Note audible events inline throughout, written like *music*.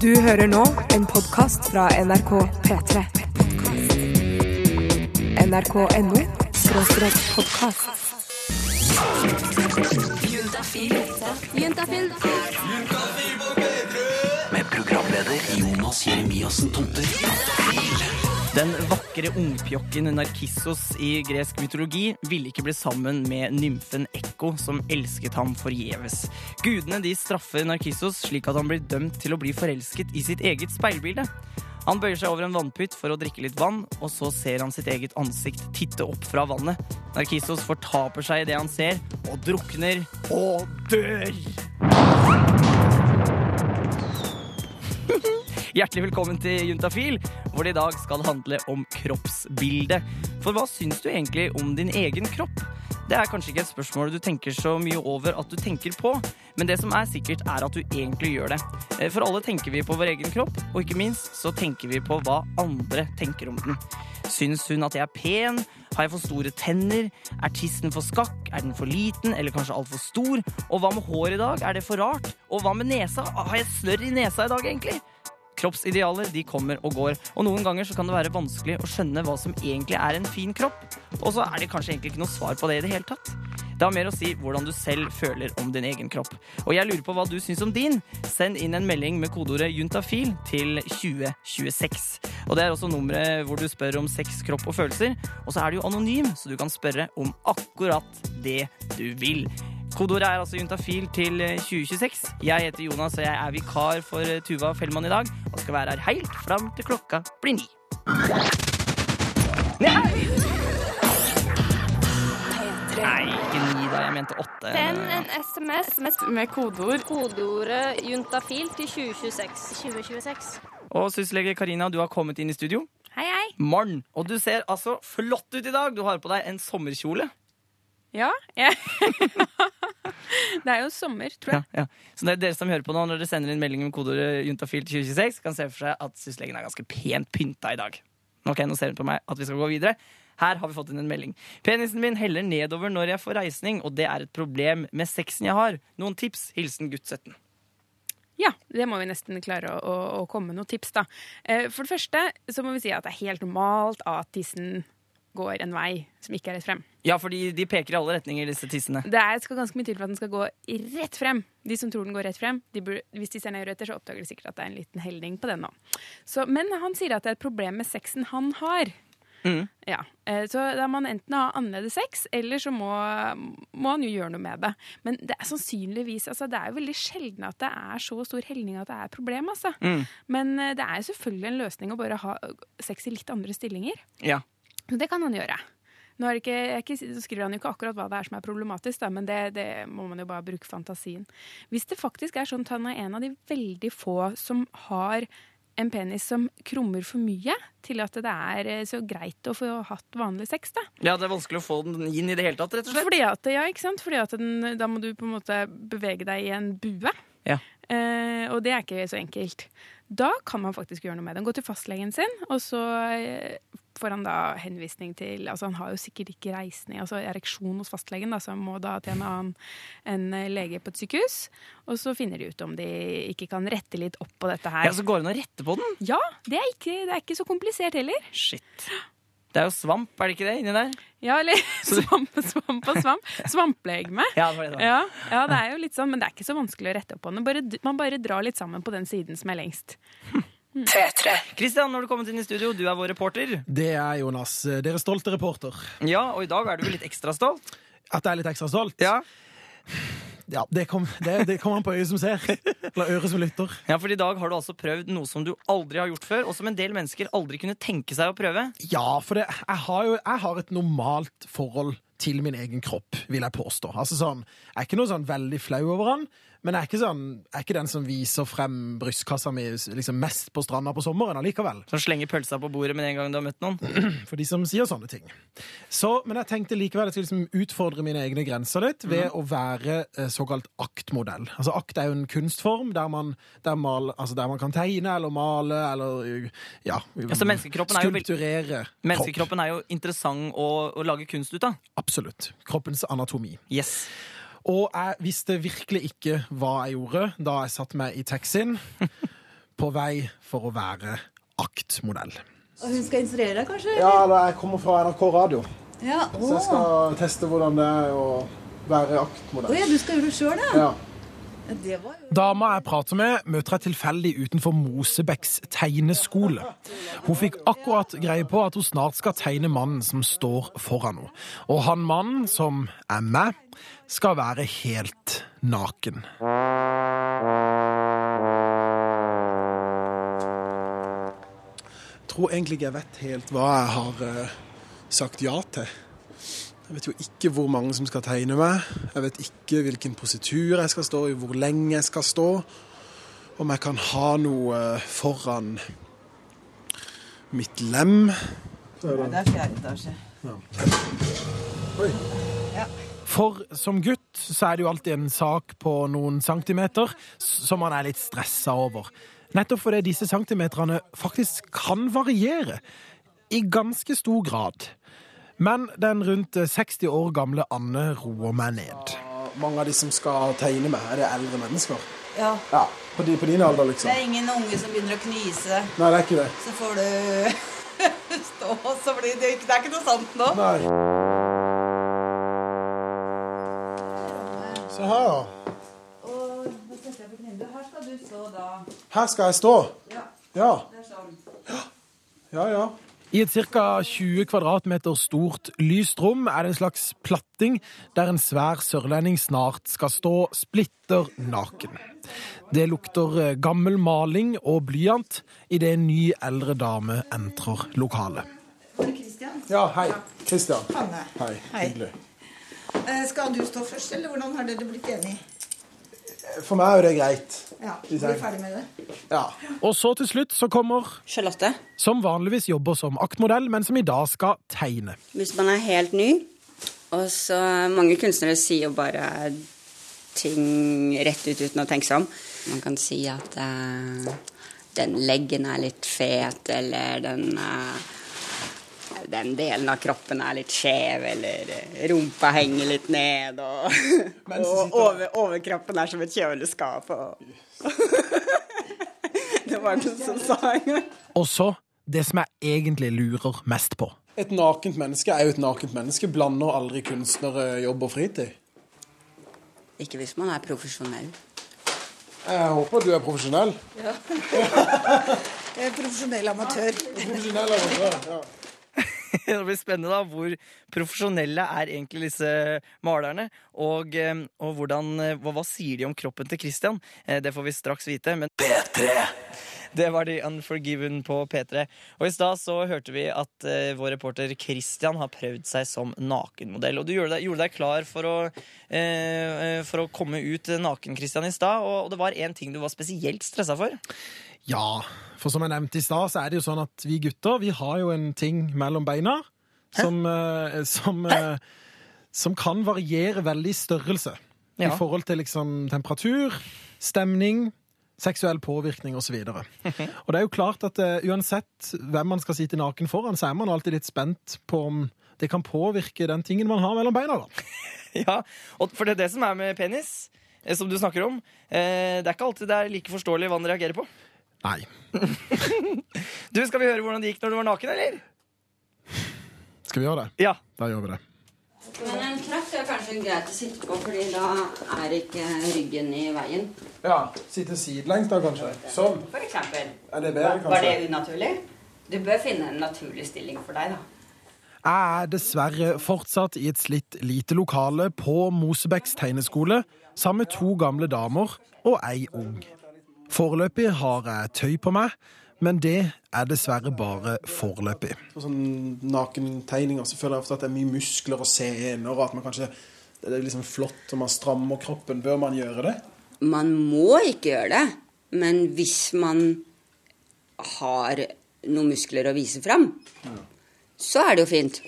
Du hører nå en podkast fra NRK P3. NRK.no skråstrek podkast. Med programleder Jonas Jeremiassen Tomter. Den vakre ungpjokken Narkissos i gresk mytologi ville ikke bli sammen med nymfen Ekko, som elsket ham forgjeves. Gudene de straffer Narkissos slik at han blir dømt til å bli forelsket i sitt eget speilbilde. Han bøyer seg over en vannpytt for å drikke litt vann, og så ser han sitt eget ansikt titte opp fra vannet. Narkissos fortaper seg i det han ser, og drukner og dør. *laughs* Hjertelig velkommen til Juntafil, hvor det i dag skal handle om kroppsbilde. For hva syns du egentlig om din egen kropp? Det er kanskje ikke et spørsmål du tenker så mye over at du tenker på, men det som er sikkert, er at du egentlig gjør det. Eh, For alle tenker vi på vår egen kropp, og ikke minst så tenker vi på hva andre tenker om den. Syns hun at jeg er pen? Har jeg for store tenner? Er tissen for skakk? Er den for liten? Eller kanskje altfor stor? Og hva med hår i dag? Er det for rart? Og hva med nesa? Har jeg snørr i nesa i dag, egentlig? Kroppsidealer de kommer og går, og noen ganger så kan det være vanskelig å skjønne hva som egentlig er en fin kropp. Og så er det kanskje egentlig ikke noe svar på det i det hele tatt. Det har mer å si hvordan du selv føler om din egen kropp. Og jeg lurer på hva du syns om din. Send inn en melding med kodeordet juntafil til 2026. Og det er også nummeret hvor du spør om sex, kropp og følelser. Og så er det jo anonym, så du kan spørre om akkurat det du vil. Kodeordet er altså juntafil til 2026. Jeg heter Jonas, og jeg er vikar for Tuva Fellmann i dag. Og skal være her helt fram til klokka blir ni. Nei! Nei, ikke ni da. Jeg mente åtte. Send en SMS med kodeord kodeordet juntafil til 2026. 2026. Og syslege Karina, du har kommet inn i studio. Hei, hei. Morn. Og du ser altså flott ut i dag. Du har på deg en sommerkjole. Ja, jeg *laughs* *laughs* Det er jo sommer, tror jeg. Ja, ja. Så det er dere som hører på nå, når dere sender inn melding med kodeordet juntafil til 2026, kan se for seg at syslegen er ganske pent pynta i dag. Ok, nå ser hun på meg at vi skal gå videre. Her har vi fått inn en melding. Penisen min heller nedover når jeg får reisning, og det er et problem med sexen jeg har. Noen tips? Hilsen gutt 17. Ja, det må vi nesten klare å, å, å komme med noen tips, da. Eh, For det første så må vi si at det er helt normalt at tissen går en vei som ikke er rett frem. Ja, fordi de peker i alle retninger, disse tissene. Det er, skal ganske mye til for at den skal gå rett frem. De som tror den går rett frem, de burde, hvis de ser ned etter, så oppdager de sikkert at det er en liten helning på den nå. Så, men han sier at det er et problem med sexen han har. Mm. Ja, eh, Så da må han enten ha annerledes sex, eller så må, må han jo gjøre noe med det. Men det er sannsynligvis, altså det er jo veldig sjelden at det er så stor helning at det er et problem. altså. Mm. Men eh, det er selvfølgelig en løsning å bare ha sex i litt andre stillinger. Ja. Det kan han gjøre. Nå ikke, ikke, skriver han jo ikke akkurat hva det er som er problematisk, da, men det, det må man jo bare bruke fantasien. Hvis det faktisk er sånn at han er en av de veldig få som har en penis som krummer for mye til at det er eh, så greit å få hatt vanlig sex, da. ja, det er vanskelig å få den inn i det hele tatt, rett og slett. Fordi at, ja, ikke sant? Fordi at den, da må du på en måte bevege deg i en bue. Ja. Eh, og det er ikke så enkelt. Da kan man faktisk gjøre noe med den. Gå til fastlegen sin, og så eh, får han da henvisning til Altså han har jo sikkert ikke reisning, altså ereksjon hos fastlegen, da, så han må da til en annen en eh, lege på et sykehus. Og så finner de ut om de ikke kan rette litt opp på dette her. Ja, Så går det an å rette på den? Ja, det er, ikke, det er ikke så komplisert heller. Shit. Det er jo svamp, er det ikke det, inni der? Ja, eller *laughs* svamp, svamp og svamp. Svamplegeme. *laughs* Ja, det det. Ja, ja, det er jo litt sånn, men det er ikke så vanskelig å rette opp på den. Man bare drar litt sammen på den siden som er lengst. *laughs* Kristian, når du kommet inn i studio. Du er vår reporter. Det er Jonas. Dere stolte reporter. Ja, og i dag er du litt ekstra stolt? At jeg er litt ekstra stolt? Ja. Ja, det kom- det, det kommer an på øyet som ser. Eller øret som lytter. ja, for i dag har du altså prøvd noe som du aldri har gjort før, og som en del mennesker aldri kunne tenke seg å prøve. Ja, for det, jeg har jo jeg har et normalt forhold til min egen kropp, vil jeg påstå. Altså sånn, Jeg er ikke noe sånn veldig flau over han, men jeg er ikke, sånn, jeg er ikke den som viser frem brystkassa mi liksom mest på stranda på sommeren allikevel. Som slenger pølsa på bordet med en gang du har møtt noen. *clears throat* For de som sier sånne ting. Så, men jeg tenkte likevel at jeg skulle liksom utfordre mine egne grenser litt ved å være eh, såkalt aktmodell. Altså Akt er jo en kunstform der man, der mal, altså der man kan tegne eller male eller ja, Altså, menneskekroppen er jo skulpturere. Menneskekroppen er jo interessant å, å lage kunst ut av. Absolutt. Kroppens anatomi. Yes. Og jeg visste virkelig ikke hva jeg gjorde da jeg satte meg i taxien *laughs* på vei for å være aktmodell. Og hun skal instruere deg, kanskje? Ja, eller jeg kommer fra NRK Radio, Ja. så jeg skal teste hvordan det er å være Å aktmodell. ja, du skal gjøre det sjøl, ja. Dama jeg prater med, møter jeg tilfeldig utenfor Mosebecks tegneskole. Hun fikk akkurat greie på at hun snart skal tegne mannen som står foran henne. Og han mannen, som er meg, skal være helt naken. Jeg tror egentlig ikke jeg vet helt hva jeg har eh, sagt ja til. Jeg vet jo ikke hvor mange som skal tegne meg. Jeg vet ikke hvilken positur jeg skal stå i, hvor lenge jeg skal stå. Om jeg kan ha noe foran mitt lem. Det er fjerde etasje. For som gutt så er det jo alltid en sak på noen centimeter som man er litt stressa over. Nettopp fordi disse centimeterne faktisk kan variere. I ganske stor grad. Men den rundt 60 år gamle Anne roer meg ned. Mange av de som skal tegne meg, er det eldre mennesker? Ja. Ja, På, de, på din alder, liksom. Det er ingen unge som begynner å knise. Nei, det er ikke det. Så får du *laughs* stå, så blir det Det er ikke noe sant nå. Nei. Se her, da. Her skal du stå da. Her skal jeg stå. Ja, Ja. det er sånn. Ja, ja. I et ca. 20 kvadratmeter stort lyst rom er det en slags platting der en svær sørlending snart skal stå splitter naken. Det lukter eh, gammel maling og blyant idet en ny eldre dame entrer lokalet. Ja, hei. Kristian. Hanne. Hei. Hei. Hyggelig. Eh, Skal du stå først, eller hvordan har dere blitt enige? For meg er det greit. Ja, Vi bli ferdig med det. Ja. Og så til slutt så kommer Charlotte, som vanligvis jobber som aktmodell, men som i dag skal tegne. hvis man er helt ny og så Mange kunstnere sier jo bare ting rett ut uten å tenke seg om. Man kan si at uh, den leggen er litt fet, eller den eh, den delen av kroppen er litt skjev, eller eh, rumpa henger litt ned, og, *laughs* og over, overkroppen er som et kjøleskap. Og *laughs* det var noen som sa en gang. Og så det som jeg egentlig lurer mest på. Et nakent menneske er jo et nakent menneske. Blander aldri kunstnere jobb og fritid. Ikke hvis man er profesjonell. Jeg håper du er profesjonell. *laughs* Jeg er profesjonell amatør. Profesjonell amatør, ja. *laughs* Det blir spennende da, hvor profesjonelle er egentlig disse malerne. Og, eh, og hvordan, eh, hva, hva sier de om kroppen til Christian? Eh, Det får vi straks vite. Men P3. det var The Unforgiven på P3. Og i stad så hørte vi at eh, vår reporter Christian har prøvd seg som nakenmodell. Og du gjorde deg, gjorde deg klar for å, eh, eh, for å komme ut naken, Christian, i stad. Og, og det var én ting du var spesielt stressa for. Ja, for som jeg nevnte i stad, så er det jo sånn at vi gutter vi har jo en ting mellom beina som, eh, som, eh, som kan variere veldig i størrelse. Ja. I forhold til liksom temperatur, stemning, seksuell påvirkning osv. Og, *laughs* og det er jo klart at uh, uansett hvem man skal sitte naken foran, så er man alltid litt spent på om det kan påvirke den tingen man har mellom beina. da. *laughs* Ja, og For det er det som er med penis, eh, som du snakker om. Eh, det er ikke alltid det er like forståelig hva den reagerer på. Nei. *laughs* Du, Skal vi høre hvordan det gikk når du var naken, eller? Skal vi gjøre det? Ja. Da gjør vi det. Men en trapp er kanskje greit å sitte på, fordi da er ikke ryggen i veien. Ja, Sitte sidelengs da, kanskje? Sånn. For eksempel. Er det kanskje. var det unaturlig? Du bør finne en naturlig stilling for deg, da. Jeg er dessverre fortsatt i et slitt lite lokale på Mosebecks tegneskole sammen med to gamle damer og ei ung. Foreløpig har jeg tøy på meg, men det er dessverre bare foreløpig. På sånn nakentegninger så føler jeg ofte at det er mye muskler og sener, og at man kanskje det er liksom flott og man strammer kroppen. Bør man gjøre det? Man må ikke gjøre det, men hvis man har noen muskler å vise fram, så er det jo fint.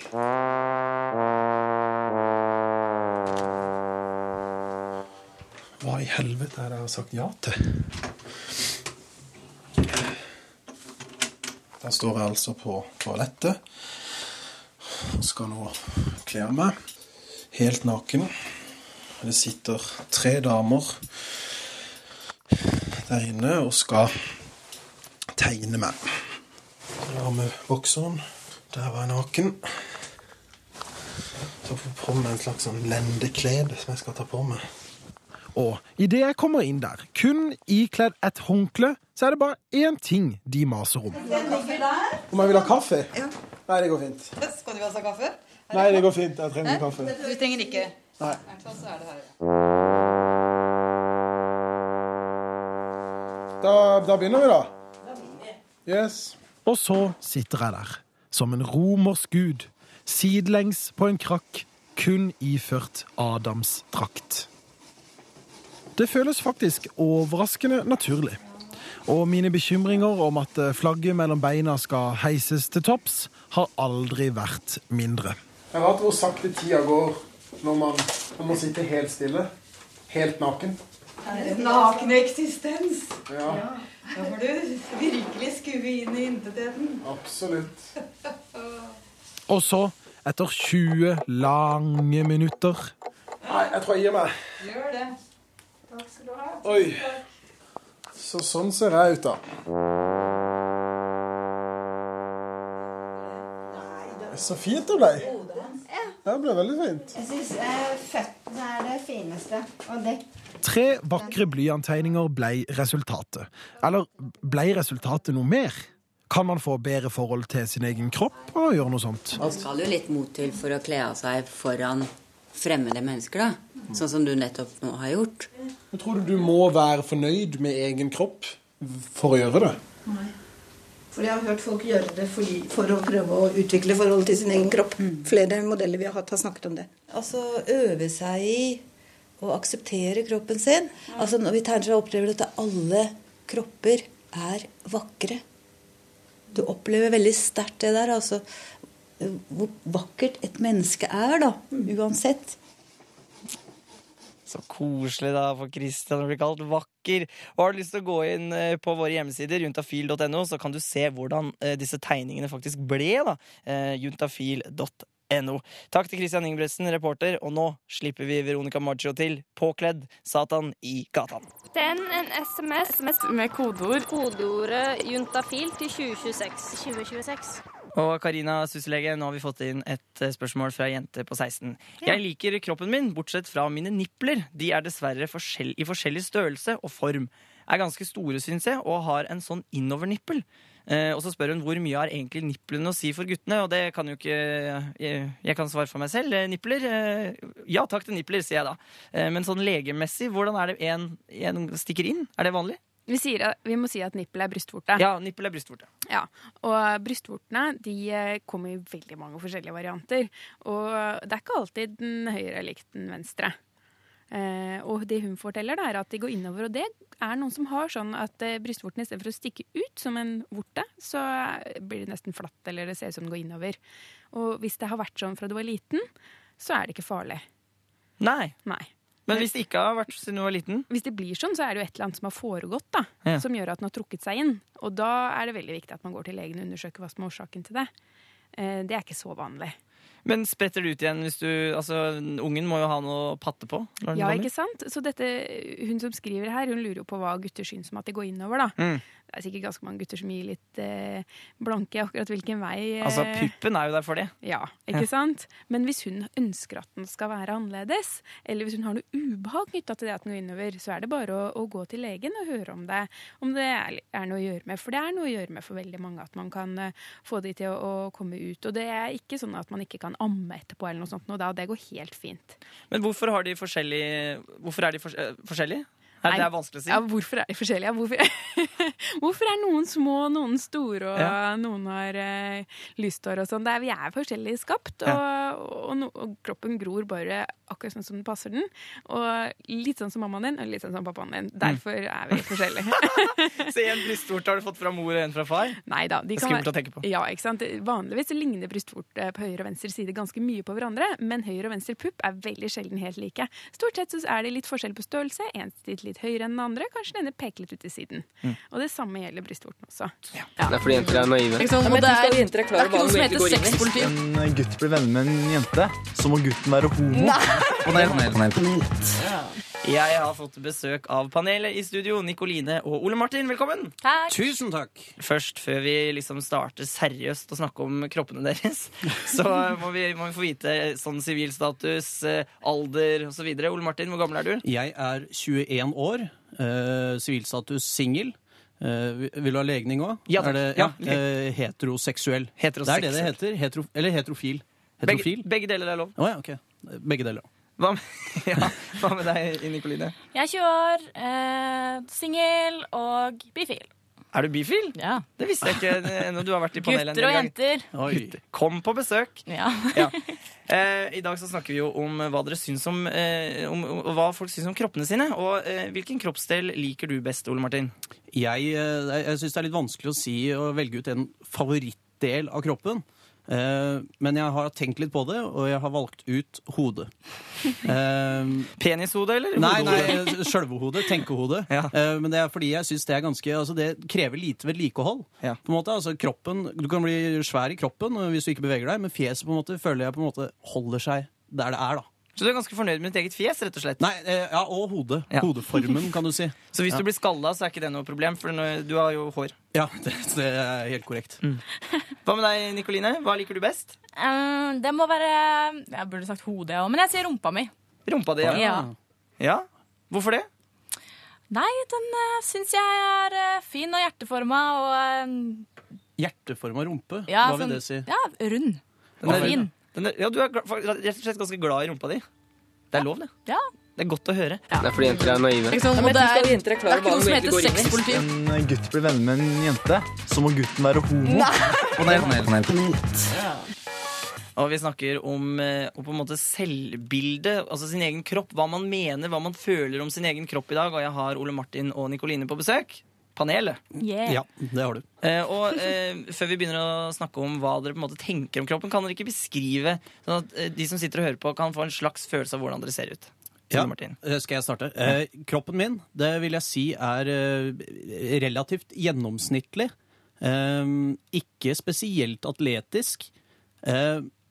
Hva i helvete er det jeg har sagt ja til? Der står jeg altså på toalettet skal nå kle meg. Helt naken. Det sitter tre damer der inne og skal tegne meg. Jeg har vi bokseren. Der var jeg naken. Så får jeg på meg en slags sånn lendeklede som jeg skal ta på meg. Og idet jeg kommer inn der, kun ikledd et håndkle, så er det bare én ting de maser om. Om jeg vil ha kaffe? Nei, det går fint. Skal du ha seg kaffe? Nei, det går fint. Jeg trenger kaffe. Du trenger ikke. Nei. Da, da begynner vi, Da, da begynner vi. Yes. Og så sitter jeg der, som en romersk gud, sidelengs på en krakk, kun iført Adams drakt. Det føles faktisk overraskende naturlig. Og mine bekymringer om at flagget mellom beina skal heises til topps, har aldri vært mindre. Jeg har hatt hvor sakte tida går når man, når man sitter helt stille. Helt naken. Naken eksistens. Ja, Da får du virkelig skue inn i intetheten. absolutt. *laughs* Og så, etter 20 lange minutter Nei, jeg tror jeg gir meg. Gjør det. Oi. Så sånn ser jeg ut, da. Så fint det ble. Det ble veldig fint. Jeg syns eh, føttene er det fineste. Og det Tre vakre blyanttegninger ble resultatet. Eller ble resultatet noe mer? Kan man få bedre forhold til sin egen kropp og gjøre noe sånt? Man skal jo litt mot til for å kle av seg foran fremmede mennesker, da. Sånn som du nettopp nå har gjort. Jeg tror du du må være fornøyd med egen kropp for å gjøre det. Nei. For jeg har hørt folk gjøre det fordi, for å prøve å utvikle forholdet til sin egen kropp. Flere modeller vi har hatt, har snakket om det. Altså øve seg i å akseptere kroppen sin. Altså Når vi tegner så opplever du at alle kropper er vakre. Du opplever veldig sterkt det der. altså Hvor vakkert et menneske er, da. Uansett. Så koselig da for Christian å bli kalt vakker. Og har du lyst til å gå inn eh, på våre hjemmesider, juntafil.no, så kan du se hvordan eh, disse tegningene faktisk ble. da. Eh, Juntafil.no. Takk til Christian Ingebretsen, reporter. Og nå slipper vi Veronica Maggio til, påkledd Satan i gatan. Send en SMS Med kodeord. kodeordet juntafil til 2026. 2026. Og Karina Susselege, nå har vi fått inn et eh, spørsmål fra ei jente på 16. Jeg liker kroppen min, bortsett fra mine nipler. De er dessverre forskjell i forskjellig størrelse og form. Er ganske store, syns jeg, og har en sånn innovernippel. Eh, og så spør hun hvor mye har egentlig nipplene å si for guttene, og det kan jo ikke Jeg, jeg kan svare for meg selv. Eh, Nipler? Eh, ja takk til nipler, sier jeg da. Eh, men sånn legemessig, hvordan er det en, en stikker inn? Er det vanlig? Vi, at- vi må si at nippel er brystvorte. Ja, nippel er brystvorte. Ja, og brystvortene de eh, kommer i veldig mange forskjellige varianter. Og det er ikke alltid den høyre er lik den venstre. Eh, og det hun forteller, da, er at de går innover. Og det er noen som har sånn at eh, brystvorten istedenfor å stikke ut som en vorte, så blir det nesten flatt, eller det ser ut som den går innover. Og hvis det har vært sånn fra du var liten, så er det ikke farlig. Nei. Nei. Men hvis det ikke har vært siden du var liten? Hvis det blir sånn, så er det jo et eller annet som har foregått, da, Ja. som gjør at den har trukket seg inn. Og da er det veldig viktig at man går til legen og undersøker hva som er årsaken til det. Eh, Det er ikke så vanlig. Men spretter det ut igjen hvis du Altså, ungen må jo ha noe å patte på? Ja, ikke sant? Så dette, hun som skriver her, hun lurer jo på hva gutter syns om at det går innover, da. Mm. Det er sikkert ganske mange gutter som gir litt eh, blanke akkurat hvilken vei. eh, Altså, puppen er jo der for det. Ja, ikke Ja. sant? Men hvis hun ønsker at den skal være annerledes, eller hvis hun har noe ubehag knytta til det at den går innover, så er det bare å, å gå til legen og høre om det, om det er, er noe å gjøre med. For det er noe å gjøre med for veldig mange at man kan eh, få de til å, å komme ut. Og det er ikke sånn at man ikke kan amme etterpå eller noe sånt, og da, det går helt fint. Men hvorfor har de Hvorfor er de eh, forskjellige? Nei, det er vanskelig å si. Ja, hvorfor er de forskjellige? Hvorfor, *laughs* hvorfor er noen små, noen store, og Ja. noen har uh, lysthår og sånn? Vi er forskjellig skapt, og, og, no, og kroppen gror bare akkurat sånn som den passer den. Og litt sånn som mammaen din, og litt sånn som pappaen din. Derfor er vi forskjellige. *laughs* Så én brystvorte har du fått fra mor og en fra far? Nei da. Det er skummelt å tenke på. Ja, ikke sant? Vanligvis ligner brystvorte på høyre og venstre side ganske mye på hverandre, men høyre og venstre pupp er veldig sjelden helt like. Stort sett så er det litt forskjell på størrelse. En sitter litt høyere enn den andre. Kanskje denne peker litt ut til siden. Mm. Og det samme gjelder brystvorten også. Det er fordi jenter er naive. Ikke sant? Det er, det er ikke noe som heter sexpolitikk. en gutt blir venner med en jente, så må gutten være homo. Nei! Jeg har fått besøk av panelet i studio. Nikoline og Ole Martin, velkommen. Takk. Tusen takk. Først, før vi liksom starter seriøst å snakke om kroppene deres, *laughs* så må vi, må vi få vite sånn sivilstatus, eh, alder osv. Ole Martin, hvor gammel er du? Jeg er 21 år, Sivilstatus sivilstatus singel. Uh, vil- du ha legning òg? Ja, det, Ja, ja, Uh, heteroseksuell. Heteroseksuell. Det er det det heter. Hetero, eller heterofil. Begge, Heterofil? begge deler er lov. Oh, ja, ok. Begge deler. Hva med, *laughs* ja, hva med deg, Nikoline? Jeg er 20 år, eh, singel og bifil. Er du bifil? Ja. Det visste jeg ikke ennå. Du har vært i panelet en Gutter og jenter. Gutter. Kom på besøk. Ja. *laughs* Ja. Eh, I dag så snakker vi jo om hva dere syns om, eh, om om hva folk syns om kroppene sine. Og eh, hvilken kroppsdel liker du best, Ole Martin? Jeg, eh, jeg syns det er litt vanskelig å si å velge ut en favorittdel av kroppen. Eh, men jeg har tenkt litt på det, og jeg har valgt ut hodet. Eh, Penishode, eller? Nei, nei, sjølve hodet. Tenkehodet. Ja. Eh, men det er fordi jeg syns det er ganske Altså, det krever lite vedlikehold. Ja. På en måte, altså kroppen Du kan bli svær i kroppen hvis du ikke beveger deg, men fjeset på en måte føler jeg på en måte holder seg der det er, da. Så du er ganske fornøyd med ditt eget fjes, rett og slett? Nei, eh, ja, og hodet. Ja. Hodeformen, kan du si. *laughs* Så hvis Ja. du blir skalla, så er ikke det noe problem, for du har jo hår. Ja, *laughs* det, det er helt korrekt. *laughs* Hva med deg, Nikoline? Hva liker du best? Eh, det må være Jeg burde sagt hodet òg, men jeg sier rumpa mi. Rumpa di, ja. Ja. ja. Hvorfor det? Nei, den uh, syns jeg er uh, fin og hjerteforma og uh, Hjerteforma rumpe, ja, hva vil sånn- det si? Ja, rund. Den Og er- fin. Den er, ja, du er rett og slett ganske glad i rumpa di. Det er lov, det. Ja. Det er godt å høre. Det er fordi jenter er naive. Ikke sant? Ja, det er, det er ikke noe som heter sexpoliti. en gutt blir venner med en jente, så må gutten være homo. *laughs* Og vi snakker om, eh, om på en måte selvbilde, altså sin egen kropp. Hva man mener, hva man føler om sin egen kropp i dag. Og jeg har Ole Martin og Nikoline på besøk. Panelet. Yeah. Ja, det har du. Eh, og eh, før vi begynner å snakke om hva dere på en måte tenker om kroppen, kan dere ikke beskrive sånn at eh, de som sitter og hører på, kan få en slags følelse av hvordan dere ser ut? Ja, eh, skal jeg starte? Eh, kroppen min, det vil jeg si er eh, relativt gjennomsnittlig. Eh, ikke spesielt atletisk.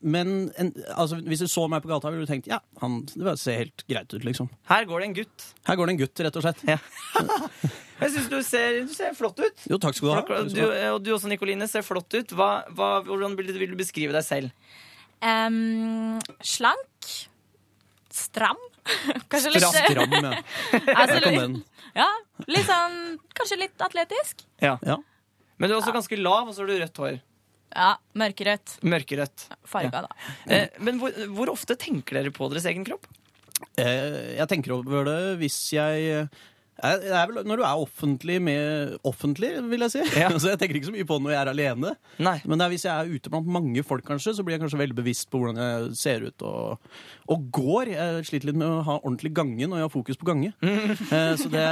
Men en, altså, hvis du så meg på gata, ville du tenkt ja, han, det ser helt greit ut, liksom. Her går det en gutt. Her går det en gutt, rett og slett. *laughs* Jeg syns du, ser- du ser flott ut. Jo, takk skal du ha. Du, og du også, Nikoline, ser flott ut. Hva, hva, hvordan vil du, vil du beskrive deg selv? Um, slank. Stram. *laughs* Kanskje litt Stram, stram, ja. *laughs* Altså, litt. Ja, litt sånn Kanskje litt atletisk. Ja. Ja. Men du er også ganske lav, og så har du rødt hår. Ja, mørkerødt. Mørkerødt. Farga, da. Eh, men hvor, hvor ofte tenker dere på deres egen kropp? Eh, jeg tenker over det hvis jeg eh, det er vel når du er offentlig med offentlig, vil jeg si. *laughs* så jeg tenker ikke så mye på det når jeg er alene. Nei. Men det er hvis jeg er ute blant mange folk, kanskje, så blir jeg kanskje veldig bevisst på hvordan jeg ser ut og, og går. Jeg sliter litt med å ha ordentlig gange når jeg har fokus på gange. *laughs* Eh, så det,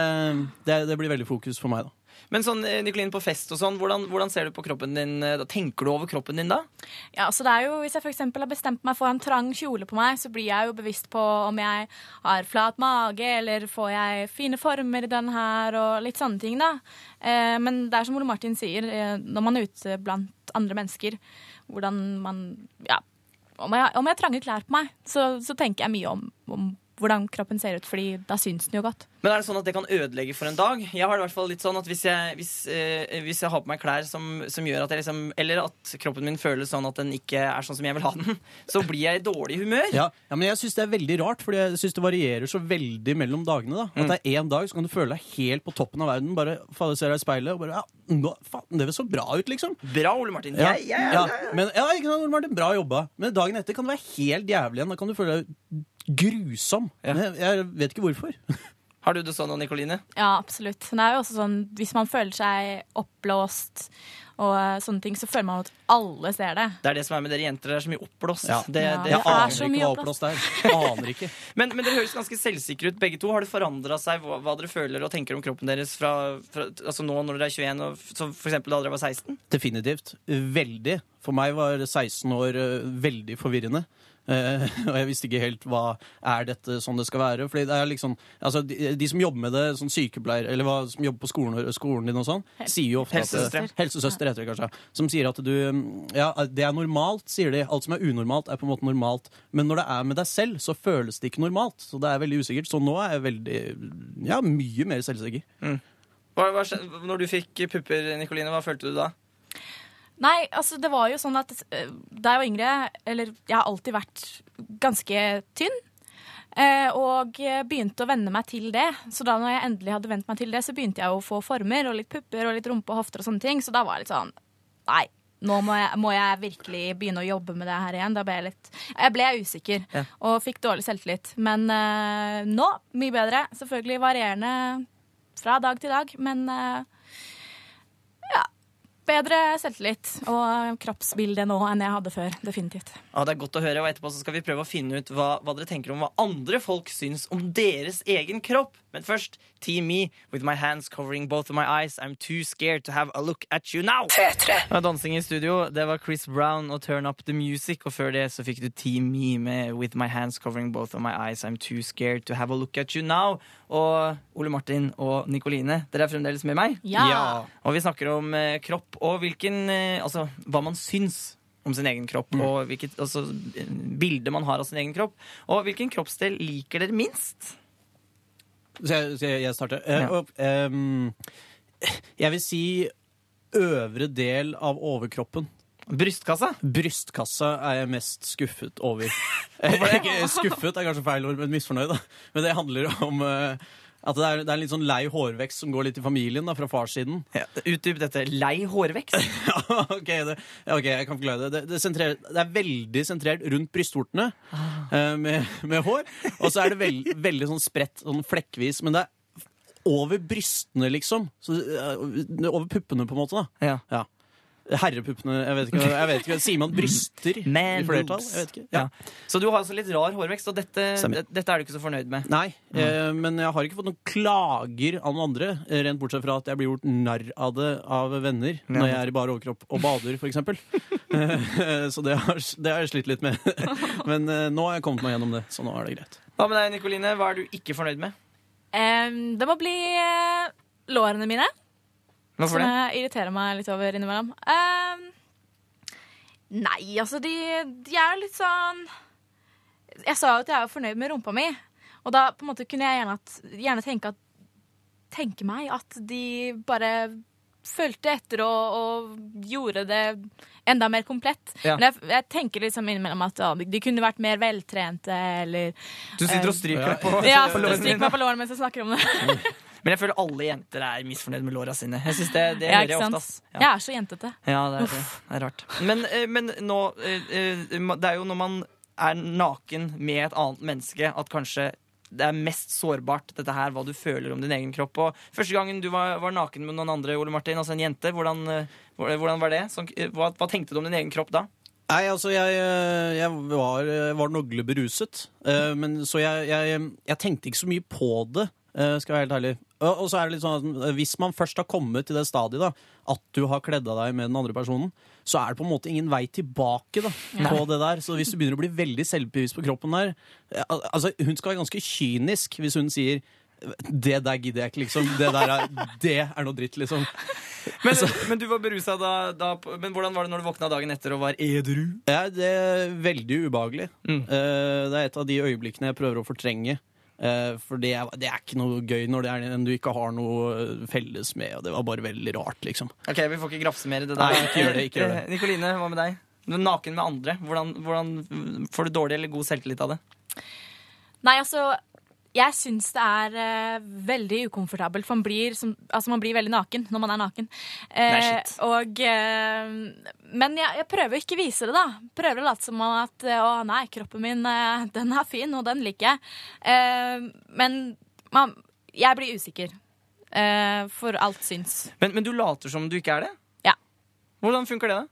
det, det blir veldig fokus for meg, da. Men sånn, Nicolin, på fest og sånn, hvordan, hvordan ser du på kroppen din? eh, da? Tenker du over kroppen din da? Ja, så det er jo, Hvis jeg eksempel har bestemt meg for en trang kjole på meg, så blir jeg jo bevisst på om jeg har flat mage, eller får jeg fine former i den her, og litt sånne ting. da. Eh, men det er som Ole Martin sier, eh, når man er ute blant andre mennesker, hvordan man Ja, om jeg, om jeg har trange klær på meg, så, så tenker jeg mye om, om hvordan kroppen ser ut, fordi da syns den jo godt. Men er det sånn at det kan ødelegge for en dag? Jeg har det i hvert fall litt sånn at Hvis jeg, hvis, eh, hvis jeg har på meg klær som, som gjør at jeg liksom Eller at kroppen min føles sånn at den ikke er sånn som jeg vil ha den, *laughs* så blir jeg i dårlig humør. Ja, ja, men jeg syns det er veldig rart, fordi jeg synes det varierer så veldig mellom dagene. da At Mm. det er én dag så kan du føle deg helt på toppen av verden. Bare fader, ser deg i speilet og bare ja, nå, faen, Det så bra ut, liksom. Bra, Ole Martin. Ja, Jeg- jeg- ja, men, ja, ikke sant, Ole Martin, bra jobba. Men dagen etter kan det være helt jævlig igjen. Da kan du føle deg grusom. Men Jeg, jeg vet ikke hvorfor. *laughs* Har du det sånn, Nikoline? Ja, absolutt. Det er jo også sånn, hvis man føler seg oppblåst og eh, sånne ting, så føler man at alle ser det. Det er det som er med dere jenter. Det er så mye oppblåst. Ja. Det, Ja, det, det er så mye oppblåst. Aner ikke. *laughs* Men, men dere høres ganske selvsikre ut, begge to. Har det forandra seg hva, hva dere føler og tenker om kroppen deres fra, fra altså nå når dere er 21, og så for eksempel da dere var 16? Definitivt. Veldig. For meg var 16 år eh, veldig forvirrende. Eh, *laughs* og jeg visste ikke helt hva er dette sånn det skal være. Fordi det er liksom, altså de, de som jobber med det, sånn sykepleier, eller hva, som jobber på skolen, skolen din og sånn, sier jo ofte Helsesøster. at Helsesøster heter det kanskje. Som sier at du Ja, det er normalt, sier de. Alt som er unormalt, er på en måte normalt. Men når det er med deg selv, så føles det ikke normalt. Så det er veldig usikkert. Så nå er jeg veldig Ja, mye mer selvsikker. Hva, hva, når du fikk pupper, Nikoline, hva følte du da? Nei, altså det var jo sånn at eh, da jeg var yngre, eller jeg har alltid vært ganske tynn. eh, Og begynte å venne meg til det. Så da når jeg endelig hadde vent meg til det, så begynte jeg å få former og litt pupper og litt rumpe og hofter og sånne ting. Så da var jeg litt sånn Nei, nå må jeg, må jeg virkelig begynne å jobbe med det her igjen. Da ble jeg litt Jeg ble usikker Ja. og fikk dårlig selvtillit. Men eh, nå mye bedre. Selvfølgelig varierende fra dag til dag, men eh, ja. Bedre selvtillit og kroppsbilde nå enn jeg hadde før. Definitivt. Ja, det er godt å høre, og etterpå skal vi prøve å finne ut hva, hva dere tenker om hva andre folk syns om deres egen kropp. Men først, Team Me, with my hands covering both of my eyes. I'm too scared to have a look at you now. Det var dansing i studio. Det var Chris Brown og Turn Up The Music. Og før det så fikk du Team Me med With My Hands Covering Both of My Eyes. I'm too scared to have a look at you now. Og Ole Martin og Nikoline, dere er fremdeles med meg? Ja. Og vi snakker om eh, kropp og hvilken eh, Altså hva man syns om sin egen kropp. Og hvilket altså, bilde man har av sin egen kropp. Og hvilken kroppsdel liker dere minst? Så jeg, så jeg starter. Ja. og, ehm, jeg vil si øvre del av overkroppen. Brystkassa? Brystkassa er jeg mest skuffet over. *laughs* Eh, skuffet er kanskje feil ord, men misfornøyd. da. Men det handler om eh, at det er, det er en litt sånn lei hårvekst som går litt i familien da, fra farssiden. *laughs* Ja, Utdyp dette. Lei hårvekst? *laughs* ok, det, ja, ok, jeg kan forklare det. Det, det, sentrer, det er veldig sentrert rundt brystvortene eh, med, med hår. Og så er det veld, *laughs* veldig sånn spredt, sånn flekkvis. Men det er over brystene, liksom. Så, uh, over puppene, på en måte. da. Ja. Herrepuppene Jeg vet ikke. Jeg vet ikke. Sier man bryster Man i flertall? Jeg vet ikke. Ja. Så du har altså litt rar hårvekst, og dette, dette er du ikke så fornøyd med? Nei, eh, men jeg har ikke fått noen klager av noen andre. eh, Rent bortsett fra at jeg blir gjort narr av det av venner når jeg er i bar overkropp og bader, f.eks. *laughs* så det har, det har jeg slitt litt med. *laughs* men eh, nå har jeg kommet meg gjennom det, så nå er det greit. Hva med deg, Nikoline? Hva er du ikke fornøyd med? Um, det må bli uh, lårene mine. Hvorfor som det? jeg irriterer meg litt over innimellom. Em, nei, altså, de, de er jo litt sånn Jeg sa jo at jeg er fornøyd med rumpa mi, og da på en måte kunne jeg gjerne, at, gjerne tenke, at, tenke meg at de bare fulgte etter og, og gjorde det enda mer komplett. Ja. Men jeg, jeg tenker liksom innimellom at ja, de kunne vært mer veltrente, eller Du sitter og eh, stryker deg på, Ja, *laughs* på lårene stryker meg på lårene mens jeg snakker om det. *laughs* Men jeg føler alle jenter er misfornøyd med låra sine. Jeg synes det, det Ja, hører jeg ofte. ass. Jeg er så jentete. Ja, det er, det. det er rart. Men, eh, men nå eh, eh, Det er jo når man er naken med et annet menneske, at kanskje det er mest sårbart, dette her, hva du føler om din egen kropp. Og første gangen du var, var naken med noen andre, Ole Martin, altså en jente, hvordan, hvordan var det? Sånn, hva, hva tenkte du om din egen kropp da? Nei, altså, jeg, jeg var, var nogle beruset. eh, Men så jeg, jeg, jeg tenkte ikke så mye på det, skal være helt ærlig. Og og så er det litt sånn at eh, Hvis man først har kommet til det stadiet da, at du har kledd av deg med den andre personen, så er det på en måte ingen vei tilbake da, Nei. på det der. Så hvis du begynner å bli veldig selvbevisst på kroppen der eh, altså Hun skal være ganske kynisk hvis hun sier det der gidder jeg ikke, liksom. Det der er, det er noe dritt, liksom. *laughs* Men, men du var berusa da, da Men hvordan var det når du våkna dagen etter og var edru? Ja, det er veldig ubehagelig. Mm. Eh, det er et av de øyeblikkene jeg prøver å fortrenge. Eh, for det er, det er ikke noe gøy når det er en du ikke har noe eh, felles med. Og det var bare veldig rart, liksom. Ok, Vi får ikke grafse mer i det Nei, der. ikke gjør det, ikke gjør det. *laughs* Nikoline, hva med deg? Du er naken med andre. Hvordan, hvordan Får du dårlig eller god selvtillit av det? Nei, altså jeg syns det er uh, veldig ukomfortabelt, for man blir, som, altså, man blir veldig naken når man er naken. Uh, og, uh, men jeg, jeg prøver å ikke vise det, da. Prøver å late som om at å nei, kroppen min *laughs* den er fin, og den liker jeg. Eh, men man, jeg blir usikker. Eh, for alt syns. Men, men du later som du ikke er det? Ja. Hvordan funker det, da?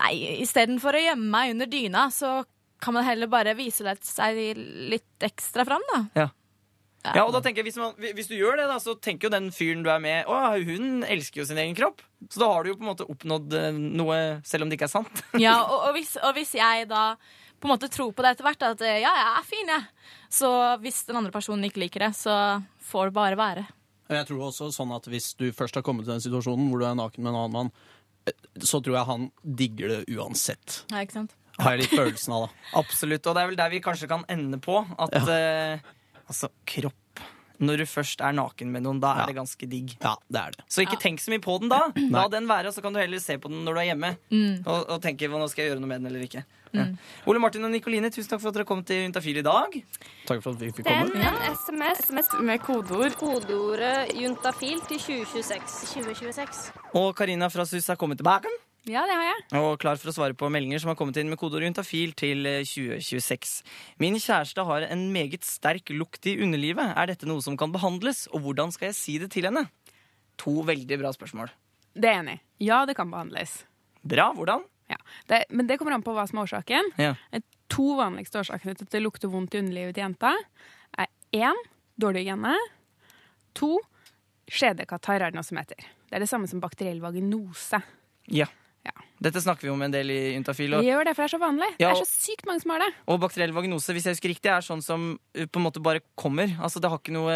Nei, istedenfor å gjemme meg under dyna, så kan man heller bare vise seg litt ekstra fram, da. Ja. Ja, og da tenker jeg, hvis, man, hvis du gjør det, da, så tenker jo den fyren du er med Å, hun elsker jo sin egen kropp. Så da har du jo på en måte oppnådd eh, noe, selv om det ikke er sant. *laughs* Ja, og, og, *laughs* hvis, og hvis jeg da på en måte tror på det etter hvert, at ja, jeg er fin, jeg. Så hvis den andre personen ikke liker det, så får det bare være. Jeg tror også sånn at Hvis du først har kommet til den situasjonen hvor du er naken med en annen mann, eh, så tror jeg han digger det uansett. Ja, ikke sant? Har jeg litt følelsen av, da. Absolutt. Og det er vel der vi kanskje kan ende på. At eh, altså, kropp Når du først er naken med noen, da er det ganske digg. Ja, det er det. Så ikke tenk så mye på den da. *clears throat* La den være, og så kan du heller se på den når du er hjemme. Mm. Og, og tenke hva nå skal jeg gjøre noe med den eller ikke. Ja. Ole Martin og Nikoline, tusen takk for at dere kom til Juntafil i dag. Takk for at vi fikk Send komme. en SMS, med kodeord. Kodeordet juntafil til 2026. 2026. Og Karina fra SUS er kommet tilbake. Ja, det har jeg. Og klar for å svare på meldinger som har kommet inn med kodeord juntafil til eh, 2026. Min kjæreste har en meget sterk lukt i underlivet. Er dette noe som kan behandles, og hvordan skal jeg si det til henne? To veldig bra spørsmål. Det er enig. Ja, det kan behandles. Bra, hvordan? Ja. Det, men det kommer an på hva som er årsaken. Ja. To vanligste årsakene til at det lukter vondt i underlivet til jenta, er én dårlig hygiene. To skjedekatarr er det noe som heter. Det er det samme som bakteriell vaginose. Ja. Dette snakker vi om en del i Juntafil. Det Og, gjør det, for det er så vanlig. Ja, Det er så sykt mange som har det. og bakteriell vagnose, hvis jeg husker riktig, er sånn som uh, på en måte bare kommer. Altså, det, noe,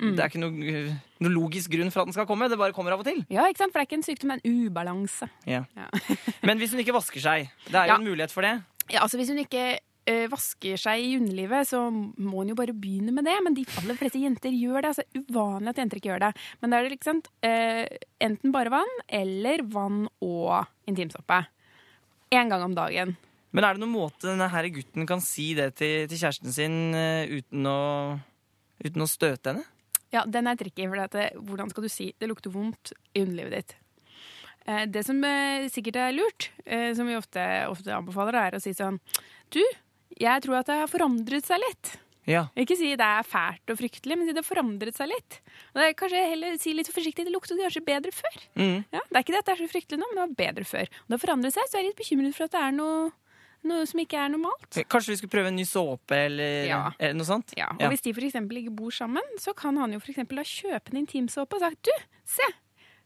Mm. det er ikke noe, uh, noe logisk grunn for at den skal komme. Det bare kommer av og til. Ja, ikke sant? For det er ikke en sykdom, det er en ubalanse. Ja. Ja. *laughs* Men hvis hun ikke vasker seg, det er jo Ja. en mulighet for det. Ja, altså Hvis hun ikke eh, vasker seg i underlivet, så må hun jo bare begynne med det. Men de aller fleste jenter gjør det. altså Uvanlig at jenter ikke gjør det. Men da er det liksom eh, enten bare vann eller vann og intimsåpe. Én gang om dagen. Men er det noen måte denne her gutten kan si det til, til kjæresten sin uh, uten, å, uten å støte henne? Ja, den er tricky. For det, hvordan skal du si det lukter vondt i underlivet ditt? Eh, det som eh, sikkert er lurt, eh, som vi ofte, ofte anbefaler, er å si sånn Du, jeg tror at det har forandret seg litt. Ja. Ikke si det er fælt og fryktelig, men si det har forandret seg litt. Og det er kanskje heller si litt forsiktig det luktet kanskje bedre før. Mm. Ja, det er ikke det at det er så fryktelig nå, men det var bedre før. Og det har forandret seg, så er jeg litt bekymret for at det er noe, noe som ikke er normalt. Kanskje vi skulle prøve en ny såpe eller, Ja. noe sånt? Ja, og hvis de eksempel ikke bor sammen, så kan han jo eksempel da kjøpe en intimsåpe og sagt du, se,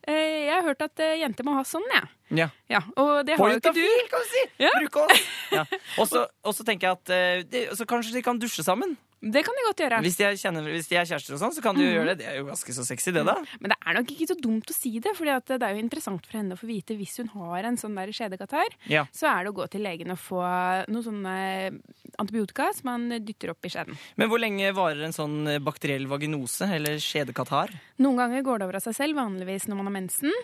eh, jeg har hørt at eh, jenter må ha sånn, jeg. Ja. Ja, og det har jo ikke du. Kan si! Ja. Bruk oss! Ja. Og så tenker jeg at eh, det, så kanskje de kan dusje sammen. Det kan de godt gjøre. Hvis de er, kjenner, hvis de er kjærester og sånn, så kan de jo mm. gjøre det. Det er jo ganske så sexy, det da. Men det er nok ikke så dumt å si det, for det er jo interessant for henne å få vite hvis hun har en sånn der skjedekatarr. Ja. Så er det å gå til legen og få noe sånne antibiotika som man dytter opp i skjeden. Men hvor lenge varer en sånn eh, bakteriell vaginose, eller skjedekatarr? Noen ganger går det over av seg selv, vanligvis når man har mensen.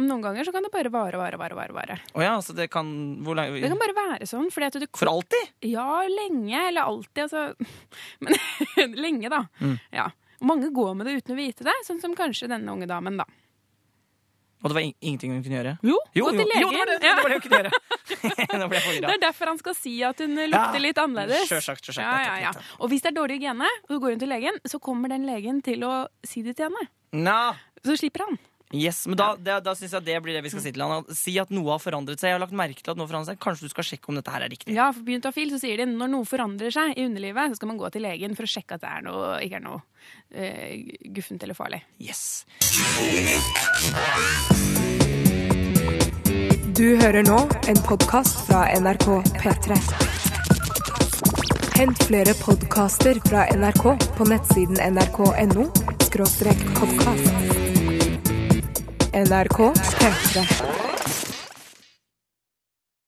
Noen ganger så kan det bare vare, vare, vare. vare, vare. Oh ja, altså det kan Det kan bare være sånn. Du, For alltid? Ja, lenge. Eller alltid, altså. *laughs* Men *laughs* lenge, da. Mm. Ja. Mange går med det uten å vite det, sånn som kanskje denne unge damen, da. Og det var in ingenting hun kunne gjøre? Jo, jo, gå til legen. jo det var det, det, var det hun kunne gjøre! *laughs* Det er derfor han skal si at hun lukter Ja, litt annerledes. sjølsagt, sjølsagt, Ja, ja. Og hvis det er dårlig hygiene, og du går inn til legen, så kommer den legen til å si det til henne. Nå. Så slipper han. Yes, men Da, da, da syns jeg det blir det vi skal si til han. Si at noe har forandret seg. Jeg har lagt merke til at noe har forandret seg. Kanskje du skal sjekke om dette her er riktig. Ja, for Biontafil så sier de når noe forandrer seg i underlivet, så skal man gå til legen for å sjekke at det er noe, ikke er noe uh, guffent eller farlig. Yes. Du hører nå en podkast fra NRK P3. Hent flere podkaster fra NRK på nettsiden nrk.no podkast. NRK P3.